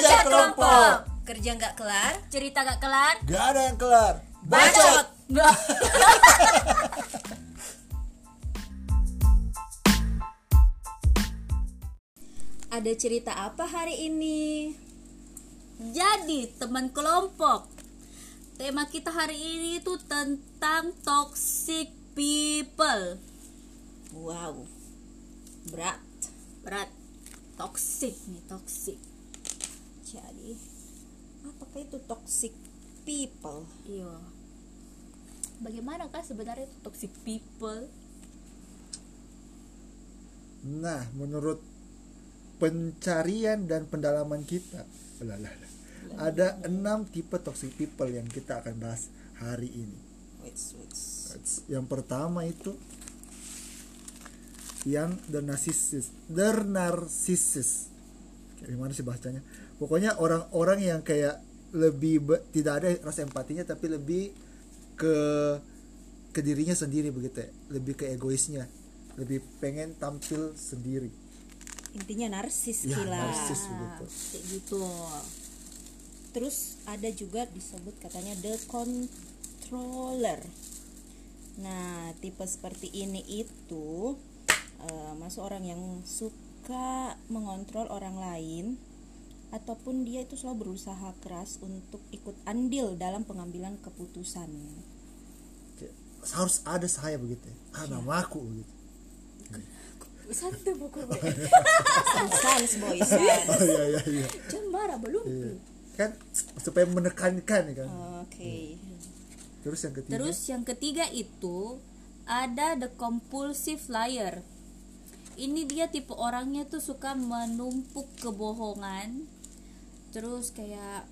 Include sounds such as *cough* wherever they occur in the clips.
Bacot kelompok. Kerja nggak kelar. Cerita gak kelar? Gak ada yang kelar. Bacot. Nggak. *laughs* Ada cerita apa hari ini? Jadi teman kelompok Tema kita hari ini itu tentang toxic people Wow. Berat. Berat Toxic nih toxic Jadi, apakah itu toxic people? Iya Bagaimana kah sebenarnya itu toxic people? Nah, menurut pencarian dan pendalaman kita, lalah, ada enam tipe toxic people yang kita akan bahas hari ini. Wait, wait. Yang pertama itu yang the narcissist, the narcissist. Gimana sih bahasanya? Pokoknya orang-orang yang kayak lebih be- tidak ada rasa empatinya tapi lebih ke ke dirinya sendiri begitu ya. Lebih ke egoisnya. Lebih pengen tampil sendiri. Intinya narsis Ya, gila. narsis begitu. Kayak gitu Terus ada juga disebut katanya the controller. Nah, tipe seperti ini itu eh, masuk orang yang suka mengontrol orang lain ataupun dia itu selalu berusaha keras untuk ikut andil dalam pengambilan keputusan. Harus ada saya begitu ya. Ah, nama aku begitu. Santai buku Sans *laughs* boy, sans. Oh iya iya iya. Belum Iya. Kan supaya menekankan kan. Oke. Terus yang ketiga Terus yang ketiga itu ada the compulsive liar. Ini dia tipe orangnya tuh suka menumpuk kebohongan. Terus kayak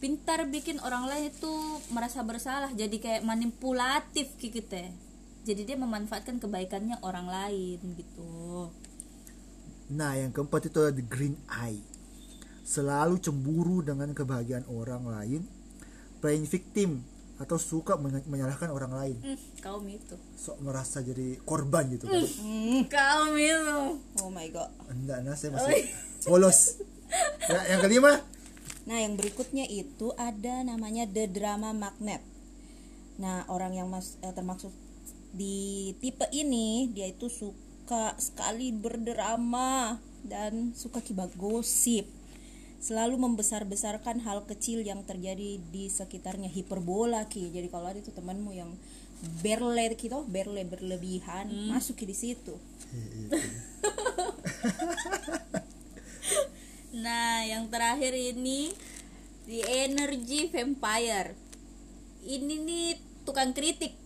pintar bikin orang lain itu merasa bersalah. Jadi kayak manipulatif gitu teh. Jadi dia memanfaatkan kebaikannya orang lain gitu. Nah, yang keempat itu ada the green eye. Selalu cemburu dengan kebahagiaan orang lain, playing victim atau suka men- menyalahkan orang lain. Hmm, kaum itu. Sok merasa jadi korban gitu kan. Kaum itu. Oh my god. Enggak, nah saya masih polos. Ya, yang kelima, Nah, yang berikutnya itu ada namanya the drama magnet. Nah, orang yang mas, eh, termaksud di tipe ini dia itu suka sekali berdrama dan suka kibak gosip. Selalu membesar-besarkan hal kecil yang terjadi di sekitarnya hiperbola ki. Jadi kalau ada itu temanmu yang berle gitu, berle berlebihan, masuk ki di situ. *laughs* Nah, yang terakhir ini The Energy Vampire. Ini nih tukang kritik.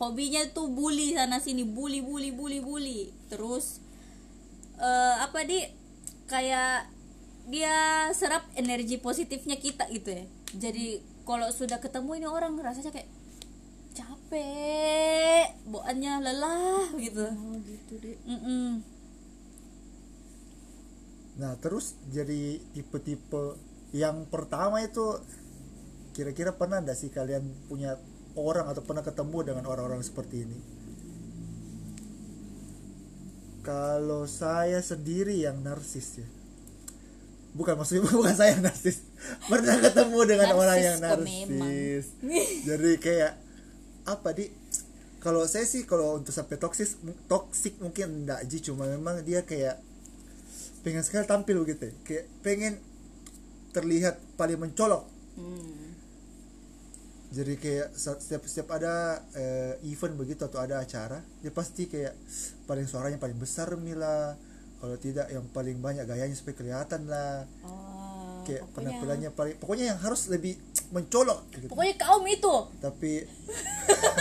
Hobinya tuh bully sana sini, bully bully bully bully. Terus eh apa di kayak dia serap energi positifnya kita gitu ya. Jadi kalau sudah ketemu ini orang rasanya kayak capek, bawaannya lelah gitu. Oh, gitu deh. Mm-mm. nah terus jadi tipe-tipe yang pertama itu kira-kira pernah enggak sih kalian punya orang atau pernah ketemu dengan orang-orang seperti ini? Kalau saya sendiri yang narsis ya. Bukan maksudnya *laughs* bukan saya narsis. Pernah ketemu dengan Narsis orang yang narsis. *laughs* Jadi kayak apa di kalau saya sih kalau untuk sampai toksis toksik mungkin enggak ji cuma memang dia kayak pengen sekali tampil gitu ya. kayak pengen terlihat paling mencolok Hmm. jadi kayak setiap setiap ada eh, event begitu atau ada acara dia pasti kayak paling suaranya paling besar Mila kalau tidak yang paling banyak gayanya supaya kelihatan lah Oh, kayak pokoknya- penampilannya paling pokoknya yang harus lebih *tsk* mencolok gitu. Pokoknya kaum itu. tapi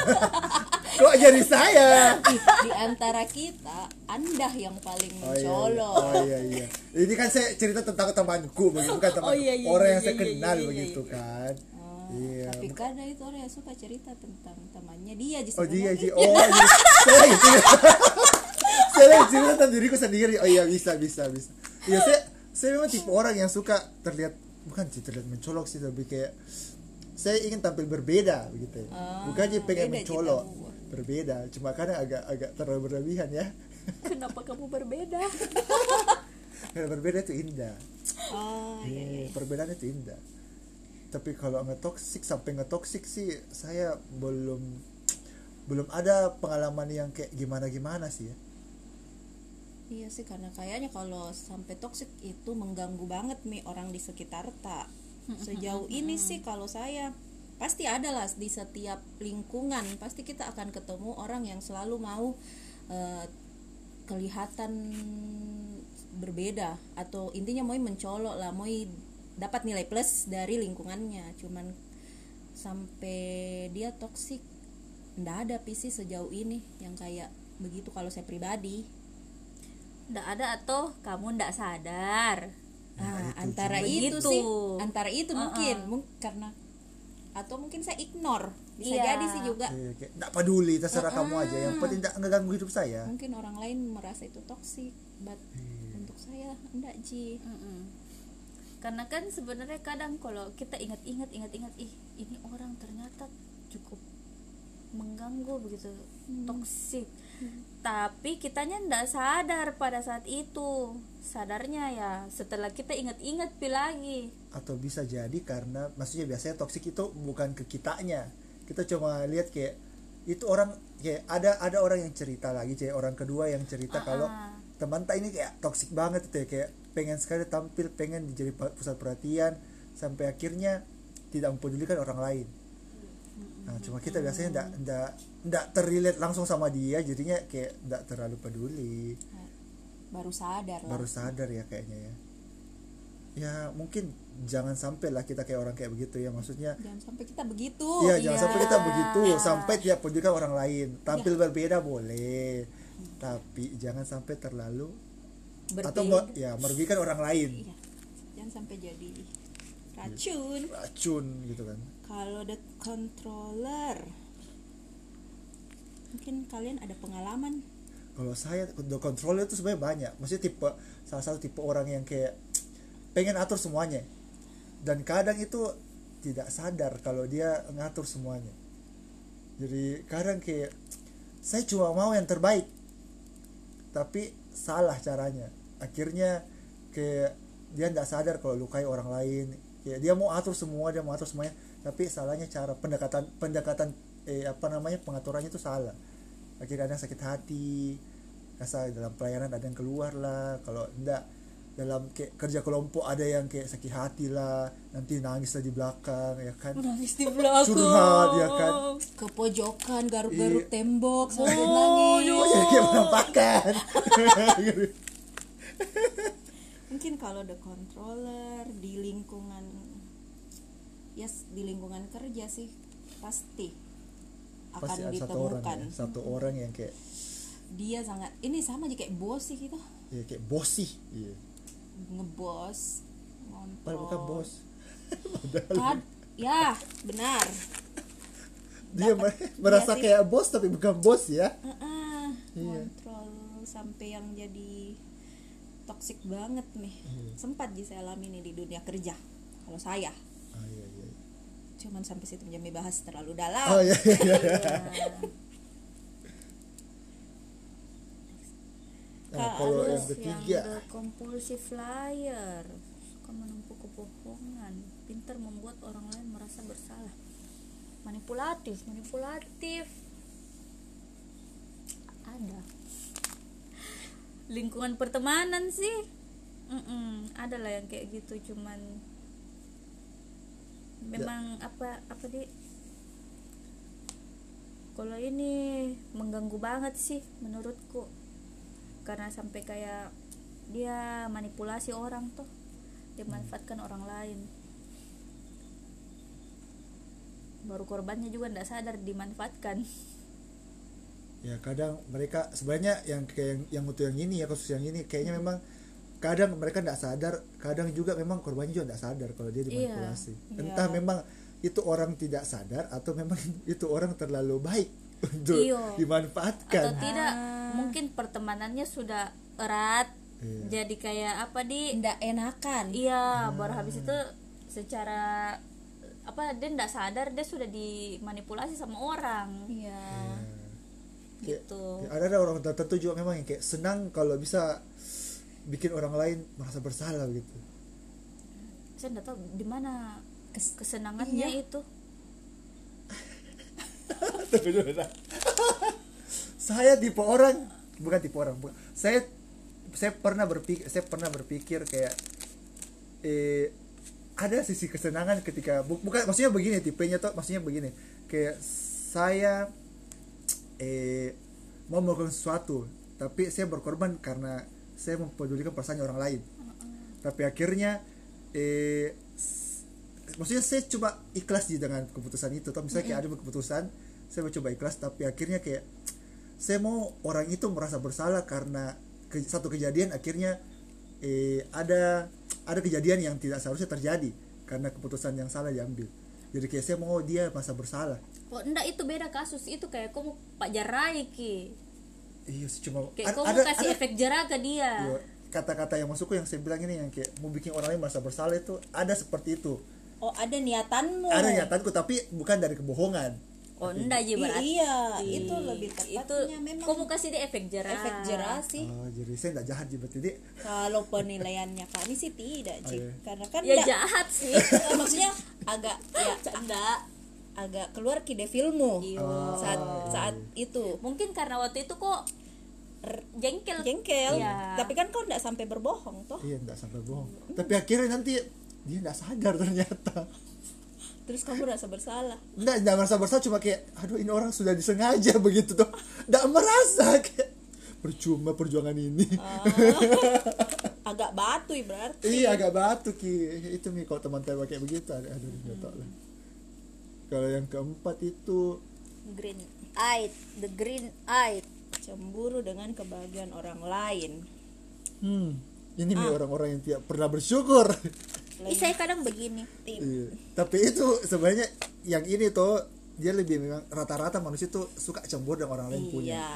*laughs* kok jadi saya di antara kita anda yang paling Oh iya, iya. mencolok Oh iya iya. Ini kan saya cerita tentang temanku begitu bukan teman Oh, iya, iya, orang iya, yang saya iya, iya, kenal iya, begitu iya. kan. Oh, Iya. tapi kadang itu orang yang suka cerita tentang temannya dia justru Oh dia Ji. *laughs* Oh iya. saya gitu. Cerita tentang diriku sendiri. Oh iya bisa bisa bisa. Iya saya saya memang tipe orang yang suka terlihat bukan sih terlihat mencolok sih tapi kayak saya ingin tampil berbeda begitu. Ah, bukan aja pengen Ji, mencolok. Berbeda. Cuma kadang agak agak terlalu berlebihan ya. Kenapa kamu berbeda? *laughs* Kalau berbeda itu indah. oh iya, Iya, perbedaan itu indah tapi kalau nggak toksik sampai nggak toksik sih saya belum belum ada pengalaman yang kayak gimana gimana sih ya Iya sih karena kayaknya kalau sampai toksik itu mengganggu banget nih orang di sekitar tak. Sejauh ini sih kalau saya pasti ada lah di setiap lingkungan. Pasti kita akan ketemu orang yang selalu mau eh, kelihatan berbeda. Atau intinya mau mencolok lah mau dapat nilai plus dari lingkungannya. Cuman sampai dia toksik ndak ada PC sejauh ini yang kayak begitu kalau saya pribadi nggak ada atau kamu nggak sadar Nah, itu antara itu Begitu. sih, antara itu Uh-uh. mungkin, mung- karena atau mungkin saya ignore, bisa Iya. jadi sih juga. Kayak nggak peduli terserah kamu aja yang penting nggak ngeganggu hidup saya Mungkin orang lain merasa itu toksik, but untuk saya enggak ji. Mm-mm. karena kan sebenarnya kadang kalau kita ingat-ingat ingat-ingat ih ini orang ternyata cukup mengganggu begitu toksik tapi kitanya ndak sadar pada saat itu. Sadarnya ya setelah kita ingat-ingat pi lagi. Atau bisa jadi karena maksudnya biasanya toksik itu bukan ke kitanya. Kita cuma lihat kayak itu orang kayak ada ada orang yang cerita lagi kayak orang kedua yang cerita kalau Ah. teman tak ini kayak toksik banget itu ya kayak pengen sekali tampil pengen jadi pusat perhatian sampai akhirnya tidak mempedulikan orang lain. Nah cuma kita biasanya ndak ndak ndak terrelate langsung sama dia jadinya kayak ndak terlalu peduli Baru sadar lah. baru sadar ya kayaknya ya ya mungkin jangan sampai lah kita kayak orang kayak begitu ya maksudnya Jangan sampai kita begitu. Iya, jangan iya. sampai kita begitu sampai tidak pedulikan orang lain. Tampil berbeda boleh, tapi jangan sampai terlalu atau Berbeda. me- ya merugikan orang lain. Iya. Jangan sampai jadi racun. Racun gitu kan. Kalau the controller, mungkin kalian ada pengalaman Kalau saya the controller itu sebenarnya banyak. Maksudnya tipe salah satu tipe orang yang kayak pengen atur semuanya. Dan kadang itu tidak sadar kalau dia ngatur semuanya. Jadi kadang kayak saya cuma mau yang terbaik. Tapi salah caranya. Akhirnya kayak dia tidak sadar kalau lukai orang lain. Kayak dia mau atur semua, dia mau atur semuanya, tapi salahnya cara pendekatan pendekatan eh apa namanya pengaturannya itu salah. Akhirnya ada yang sakit hati, rasa dalam pelayanan ada yang keluar lah, kalau enggak dalam kayak kerja kelompok ada yang kayak sakit hati lah, nanti nangis lah di belakang ya kan. nangis di belakang Curhat ya kan. ke pojokan garuk-garuk Iya. tembok sambil nangis. Oh, jadi kayak menampakkan. *laughs* mungkin kalau the controller di lingkungan yes di lingkungan kerja sih pasti akan Pasti ada satu orang ditemukan ya, satu orang yang kayak dia sangat ini sama aja kayak bos sih gitu ya kayak bossy. Iya. ngebos Padahal bukan ngontrol bos. *laughs* Kad- ya benar Dia mer- merasa sih. kayak bos tapi bukan bos ya. Heeh, Iya. ngontrol sampai yang jadi toksik banget nih Iya. sempat sih saya alami nih di dunia kerja kalau saya Ah, iya, iya. Cuman sampai situ jangan bahas terlalu dalam. Oh iya iya. iya. Nah, kalau yang ketiga, the compulsive liar suka menumpuk kebohongan. Pintar membuat orang lain merasa bersalah. Manipulatif manipulatif. Ada. Lingkungan pertemanan sih. Mm-mm, ada lah yang kayak gitu cuman memang apa apa di? Kalau ini mengganggu banget sih menurutku. Karena sampai kayak dia manipulasi orang tuh dia manfaatkan orang lain. Baru korbannya juga nggak sadar dimanfaatkan. Ya kadang mereka sebenarnya yang kayak yang, yang untuk yang ini ya kasus yang ini kayaknya memang kadang mereka tidak sadar kadang juga memang korbannya juga tidak sadar kalau dia dimanipulasi. Iya. entah memang itu orang tidak sadar atau memang *laughs* itu orang terlalu baik *laughs* untuk Iyo. dimanfaatkan. Atau tidak mungkin pertemanannya sudah erat Iya. jadi kayak apa di? Ndak enakan. Iya baru habis itu secara apa dia nggak sadar dia sudah dimanipulasi sama orang. Iya. Kayak- gitu. Kayak ada ada orang tertentu juga memang yang kayak senang kalau bisa bikin orang lain merasa bersalah gitu saya nggak tahu di mana kesenangannya Iya. itu *laughs* Tapi dulu, saya tipe orang bukan tipe orang bukan. saya saya pernah berpikir saya pernah berpikir kayak eh ada sisi kesenangan ketika bu- bukan maksudnya begini tipenya tuh maksudnya begini kayak saya eh mau melakukan sesuatu tapi saya berkorban karena saya mempedulikan perasaan orang lain. Tapi akhirnya eh maksudnya saya cuma ikhlas di dengan keputusan itu. Tapi misalnya kayak ada keputusan saya mencoba ikhlas tapi akhirnya kayak saya mau orang itu merasa bersalah karena ke- satu kejadian akhirnya eh ada ada kejadian yang tidak seharusnya terjadi karena keputusan yang salah diambil. Jadi kayak saya mau dia merasa bersalah. Oh enggak itu beda kasus. Itu kayak kamu pak jarai ki iya sih, cuma kayak ad- kamu kasih efek jerah ke dia. Iya, kata-kata yang masukku yang saya bilang ini yang kayak mau bikin orang lain merasa bersalah itu ada seperti itu. Oh ada niatanmu. Ada niatanku tapi bukan dari kebohongan. Oh enggak aja berarti iya itu lebih itu tepatnya memang kamu kasih dia efek jerah. efek jerah sih. Oh jadi saya tidak jahat sih berarti Dik. kalau penilaiannya kami sih tidak Cik. Oh, iya. karena kan ya nggak- jahat sih. *laughs* Maksudnya agak ya enggak agak keluar ki filmmu Iya. saat saat itu mungkin karena waktu itu kok jengkel jengkel Iya. tapi kan kau tidak sampai berbohong toh iya tidak sampai bohong tapi akhirnya nanti dia tidak sadar ternyata terus kamu rasa bersalah Enggak, enggak merasa bersalah cuma kayak aduh ini orang sudah disengaja *laughs* begitu tuh. Enggak merasa kayak percuma perjuangan ini. *laughs* agak batu berarti iya agak batu ki. Itu nih kalau teman saya kayak begitu aduh tahu lah. Kalau yang keempat itu green eyed the green eyed cemburu dengan kebahagiaan orang lain hmm ini nih orang-orang yang tidak pernah bersyukur. Ih, saya kadang begini Iya. Tapi itu sebenarnya yang ini tuh dia lebih memang rata-rata manusia tuh suka cemburu dengan orang lain punya. iya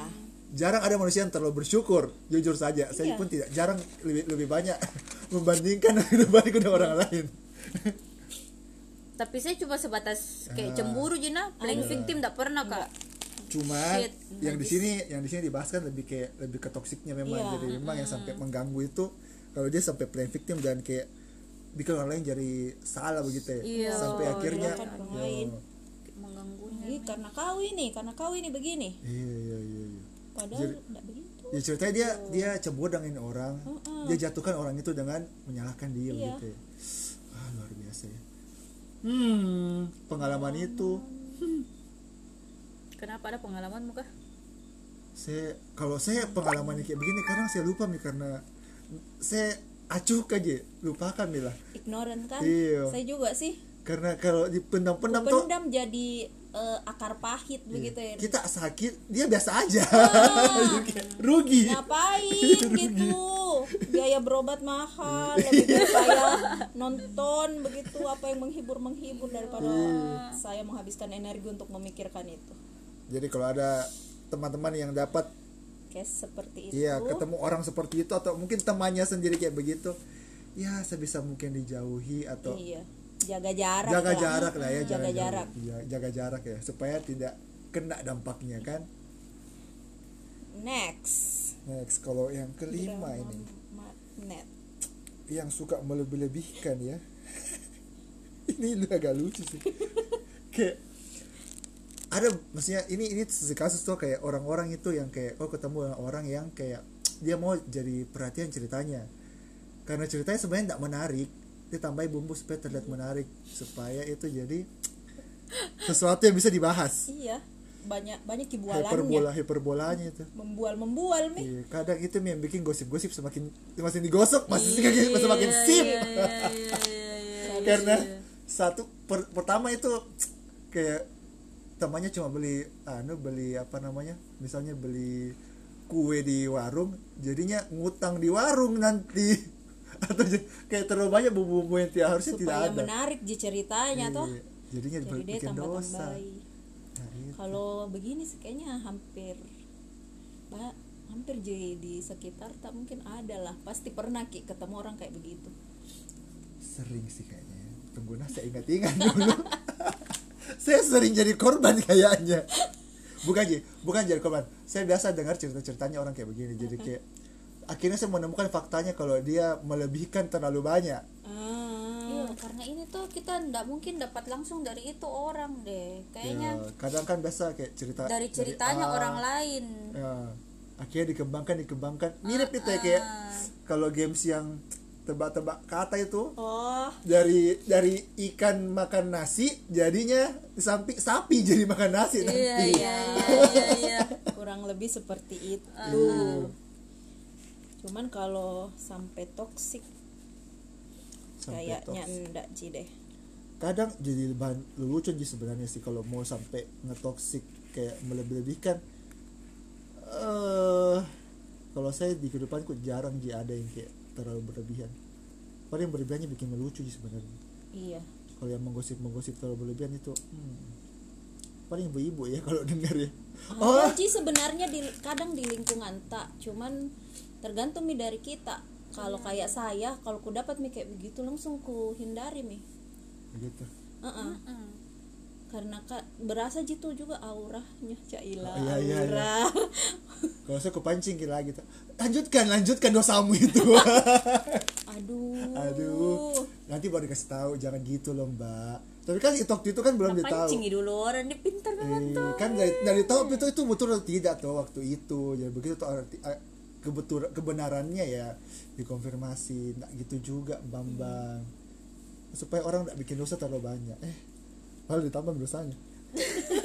jarang ada manusia yang terlalu bersyukur jujur saja saya Iya. pun tidak jarang lebih lebih banyak *laughs* membandingkan *laughs* kehidupanku dengan orang lain tapi saya cuma sebatas kayak Ah. cemburu Jina playing victim tidak pernah kak cuma Shit, yang di sini yang di sini dibahas kan lebih kayak lebih ke toksiknya memang Iya. jadi memang yang sampai mengganggu itu kalau dia sampai playing victim dan kayak bikin orang lain jadi salah begitu ya Iya. sampai akhirnya Menyalahkan orang lain. Yo. mengganggunya Ih, karena kau ini karena kau ini begini iya iya iya iya. padahal tidak begitu ya ceritanya dia dia cemburu dengan orang dia jatuhkan orang itu dengan menyalahkan dia Iya. gitu ya. ah luar biasa ya hmm pengalaman itu. Kenapa ada pengalaman muka saya kalau saya pengalaman kayak begini kadang saya lupa nih karena saya acuh aja lupakan nih lah. Ignorant kan? Iya. saya juga sih. Karena kalau dipendam-pendam tuh pendam jadi eh, akar pahit begitu ya. Kita sakit dia biasa aja. Ah. *laughs* Kayak rugi. Ngapain *laughs* gitu biaya berobat mahal lebih baik saya nonton begitu apa yang menghibur menghibur daripada Iya. saya menghabiskan energi untuk memikirkan itu jadi kalau ada teman-teman yang dapat case seperti itu Iya, ketemu orang seperti itu atau mungkin temannya sendiri kayak begitu. Ya, sebisa mungkin dijauhi atau iya jaga jarak jaga lah. jarak lah ya, jaga jauh. jarak Iya, jaga jarak ya supaya tidak kena dampaknya kan. next Next, kalau yang kelima Drama ini magnet yang suka melebih-lebihkan ya. *laughs* ini lu agak lucu sih. *laughs* kayak ada maksudnya ini ini kasus tuh kayak orang-orang itu yang kayak oh ketemu orang yang kayak dia mau jadi perhatian ceritanya. Karena ceritanya sebenarnya tidak menarik. Dia tambahin bumbu supaya terlihat menarik. Supaya itu jadi sesuatu yang bisa dibahas. Iya banyak banyak kibualannya hiperbola hiperbolanya itu. Membual membual mi. Iya, kadang itu yang bikin gosip-gosip semakin semakin digosok masih semakin sip. karena satu per- pertama itu kayak temannya cuma beli anu beli apa namanya? Misalnya beli kue di warung jadinya ngutang di warung nanti. *laughs* Atau kayak terlalu banyak bumbu-bumbu yang tidak harusnya tidak supaya ada. menarik di ceritanya toh. Iya, jadinya jadi dia bikin tambah dosa. tambahi Nah, itu. kalau begini sih kayaknya hampir ba- hampir jadi di sekitar tak mungkin ada lah. Pasti pernah ki ketemu orang kayak begitu. Sering sih kayaknya ya. tunggu nah saya ingat-ingat *laughs* dulu. Saya sering jadi korban kayaknya. Bukan aja bukan jadi korban. Saya biasa dengar cerita-ceritanya orang kayak begini. Jadi kayak akhirnya saya menemukan faktanya kalau dia melebihkan terlalu banyak. Ah Iya, karena ini tuh kita ndak mungkin dapat langsung dari itu orang deh. Kayaknya Ya, kadang kan biasa kayak cerita dari ceritanya A, orang lain. Ya, akhirnya dikembangkan dikembangkan. Mirip itu ya kayak kalau games yang tebak-tebak kata itu oh. dari dari ikan makan nasi jadinya sapi sapi *laughs* jadi makan nasi nanti. iya iya iya iya, iya. *laughs* kurang lebih seperti itu. Cuman kalau sampai toksik Sampai kayaknya toksik. enggak sih deh. Kadang jadi bahan lelucon sih sebenarnya sih kalau mau sampai ngetoksik kayak melebih-lebihkan. Eh kalau saya di kehidupanku jarang sih ada yang kayak terlalu berlebihan. Paling yang berlebihannya bikin melucu sih sebenarnya. Iya. Kalau yang menggosip menggosip terlalu berlebihan itu hmm, paling ibu-ibu ya kalau dengar ya. Oh. Ada sih sebenarnya di kadang di lingkungan tak cuman tergantung mi dari kita kalau kayak saya kalau ku dapat mi kayak begitu langsung ku hindari mi begitu. Heeh. karena kak berasa gitu juga auranya Caila Oh, iya, iya, iya. aura kalau saya kepancing lagi tuh lanjutkan lanjutkan dosamu itu. *laughs* Aduh. Aduh. Nanti baru dikasih tahu jangan gitu loh mbak. Tapi kan itu waktu itu kan belum ditahu. pancing dulu orang ini pintar banget Eh, kan dari, dari tahu itu itu betul atau tidak tuh waktu itu. Jadi begitu tuh arti eh, kebetul kebenarannya ya dikonfirmasi nggak gitu juga bambang. Supaya orang nggak bikin dosa terlalu banyak. Eh malah ditambah dosanya. *laughs*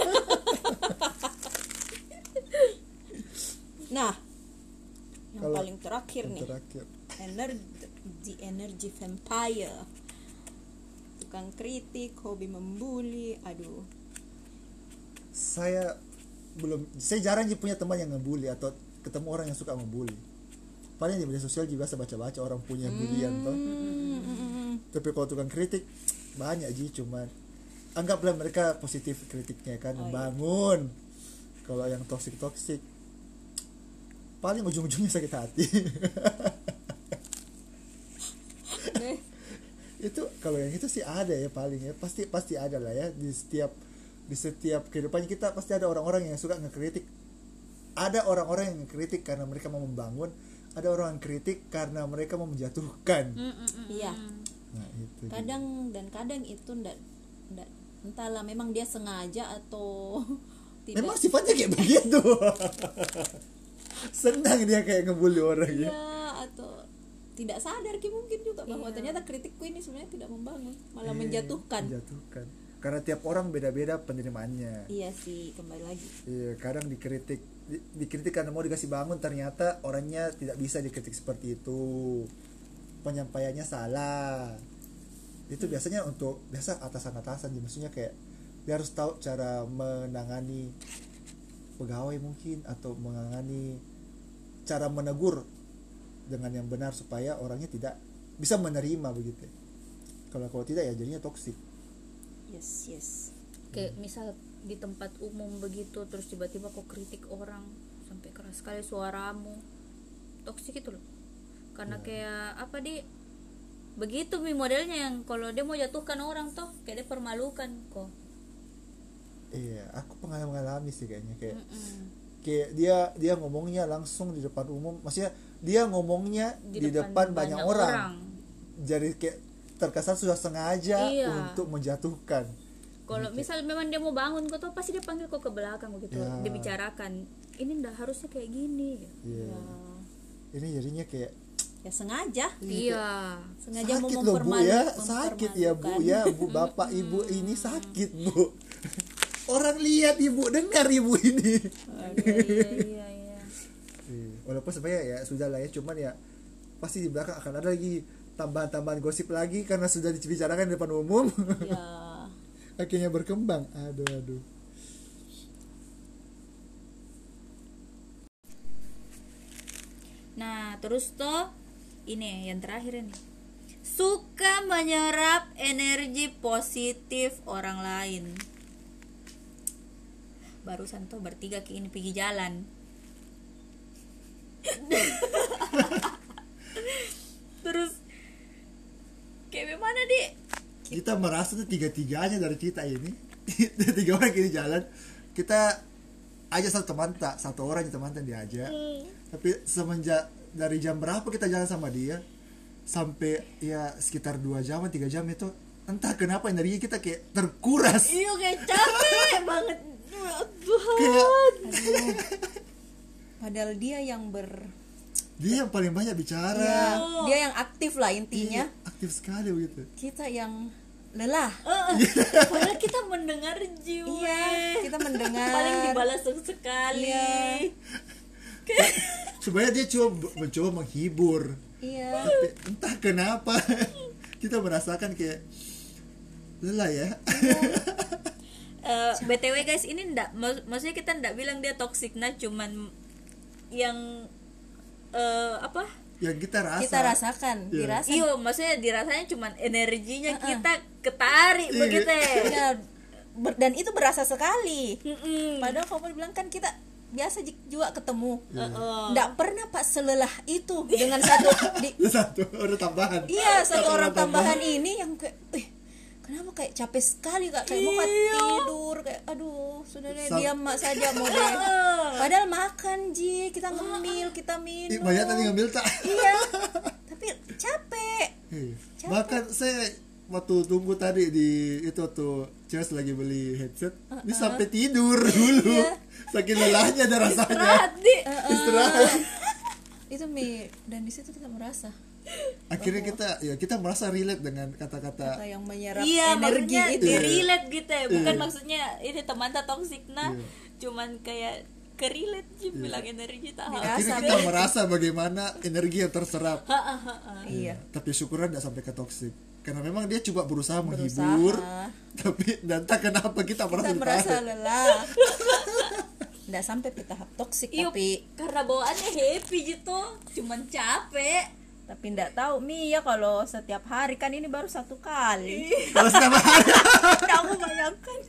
Nah yang Kalau- paling terakhir yang nih. terakhir. Energi energy vampire. Tukang kritik hobi membuli aduh. Saya belum saya jarang sih punya teman yang ngebully atau ketemu orang yang suka ngebully paling di media sosial juga biasa baca-baca orang punya bulian toh. Tapi kalau tukang kritik banyak sih cuman anggaplah mereka positif kritiknya kan membangun. Kalau yang toxic toxic paling ujung-ujungnya sakit hati. *laughs* Itu kalau yang itu sih ada ya paling ya. Pasti pasti ada lah ya. Di setiap di setiap kehidupan kita pasti ada orang-orang yang suka ngekritik ada orang-orang yang ngekritik karena mereka mau membangun ada orang yang kritik karena mereka mau menjatuhkan. Iya. nah itu dia. kadang dan kadang itu ndak ndak entahlah memang dia sengaja atau *laughs* tidak. Memang sifatnya kayak begitu. *laughs* Senang dia kayak ngebully orang ya. Ya atau tidak sadar ki mungkin juga bahwa ternyata kritikku ini sebenarnya tidak membangun malah Eh, menjatuhkan. menjatuhkan. Karena tiap orang beda-beda penerimaannya. Iya sih kembali lagi. Iya, kadang dikritik di- dikritik karena mau dikasih bangun ternyata orangnya tidak bisa dikritik seperti itu. Penyampaiannya salah. Itu biasanya untuk biasa atasan-atasan jadi maksudnya kayak dia harus tahu cara menangani pegawai mungkin atau menangani cara menegur dengan yang benar supaya orangnya tidak bisa menerima begitu. Kalau kalau tidak ya jadinya toksik. yes yes kayak misal di tempat umum begitu terus tiba-tiba kok kritik orang sampai keras sekali suaramu. Toksik itu loh. Karena kayak apa di begitu mi modelnya yang kalau dia mau jatuhkan orang toh kayak dia permalukan kok. Iya, aku pernah mengalami sih kayaknya kayak Mm-mm. kayak dia dia ngomongnya langsung di depan umum. Maksudnya dia ngomongnya di, depan, banyak, orang. jadi kayak terkesan sudah sengaja Iya. untuk menjatuhkan kalau misal memang dia mau bangun kok tuh pasti dia panggil kok ke belakang begitu. Ya. dibicarakan ini ndak harusnya kayak gini. Iya. ini jadinya kayak ya sengaja. Iya. Sengaja mau sakit loh bu mempermalu- ya sakit ya bu ya bu. Bapak ibu ini sakit bu. Orang lihat ibu dengar ibu ini. Iya iya iya, iya. Iya. walaupun sebenarnya ya sudah lah ya cuman ya pasti di belakang akan ada lagi tambahan-tambahan gosip lagi karena sudah dibicarakan di depan umum. Ya *laughs* akhirnya berkembang aduh aduh Nah, terus toh ini yang terakhir ini. Suka menyerap energi positif orang lain. Barusan tuh bertiga ke ini pergi jalan. terus kayak gimana di? Kita merasa tuh tiga-tiganya dari kita ini. Tiga orang ini jalan kita aja satu teman tak satu orang aja teman tak diajak tapi semenjak dari jam berapa kita jalan sama dia sampai ya sekitar dua jam tiga jam itu entah kenapa energi kita kayak terkuras. Iya kayak capek *laughs* banget. Tuhan. Kayak padahal dia yang ber dia yang paling banyak bicara. Ya, dia yang aktif lah intinya. Iya, aktif sekali begitu. Kita yang lelah. Eh, *laughs* padahal kita mendengar jiwa. Iya kita mendengar. Paling dibalas sekali. Iya. sebenarnya dia cuma mencoba menghibur. Iya. Tapi entah kenapa *laughs* kita merasakan kayak lelah ya. *laughs* Eh, btw guys ini ndak mak- maksudnya kita ndak bilang dia toxic nah cuman yang eh, apa yang kita rasa kita rasakan Iya. dirasa iyo maksudnya dirasanya cuman energinya kita ketarik Iya. begitu Iya, ber- dan itu berasa sekali. Mm-mm. padahal kamu bilang kan kita biasa juga ketemu. Heeh. nggak pernah pak selelah itu dengan satu *laughs* di, satu orang tambahan. Iya satu orang tambahan. ini yang kayak eh, kenapa kayak capek sekali kak? Kayak mau tidur kayak aduh sudah deh Sam- diam mak saja mau *laughs* deh. Padahal makan ji kita ngemil kita Ih, minum banyak tadi ngambil tak iya. *laughs* Tapi capek. Iya. bahkan saya waktu tunggu tadi di itu tuh Ces lagi beli headset dia sampai tidur dulu. Saking lelahnya ada rasanya. Istirahat, Di. istirahat. Itu mi dan di situ kita merasa akhirnya kita ya kita merasa relate dengan kata-kata kata yang menyerap iya energi itu di relate gitu ya. Bukan Iya. maksudnya ini teman tak toxic nah. Iya. cuman kayak ke relate sih bilang energi tak akhirnya kita merasa bagaimana energi yang terserap. Iya. Tapi syukuran tidak sampai ke toxic. Karena memang dia coba berusaha, Berusaha. menghibur tapi dan tak kenapa kita merasa kita merasa lelah. *laughs* Nggak sampai ke tahap toksik Iya, tapi karena bawaannya happy gitu. Cuman capek tapi ndak tahu Mia ya kalau setiap hari kan ini baru satu kali. *laughs* Kamu bayangkan.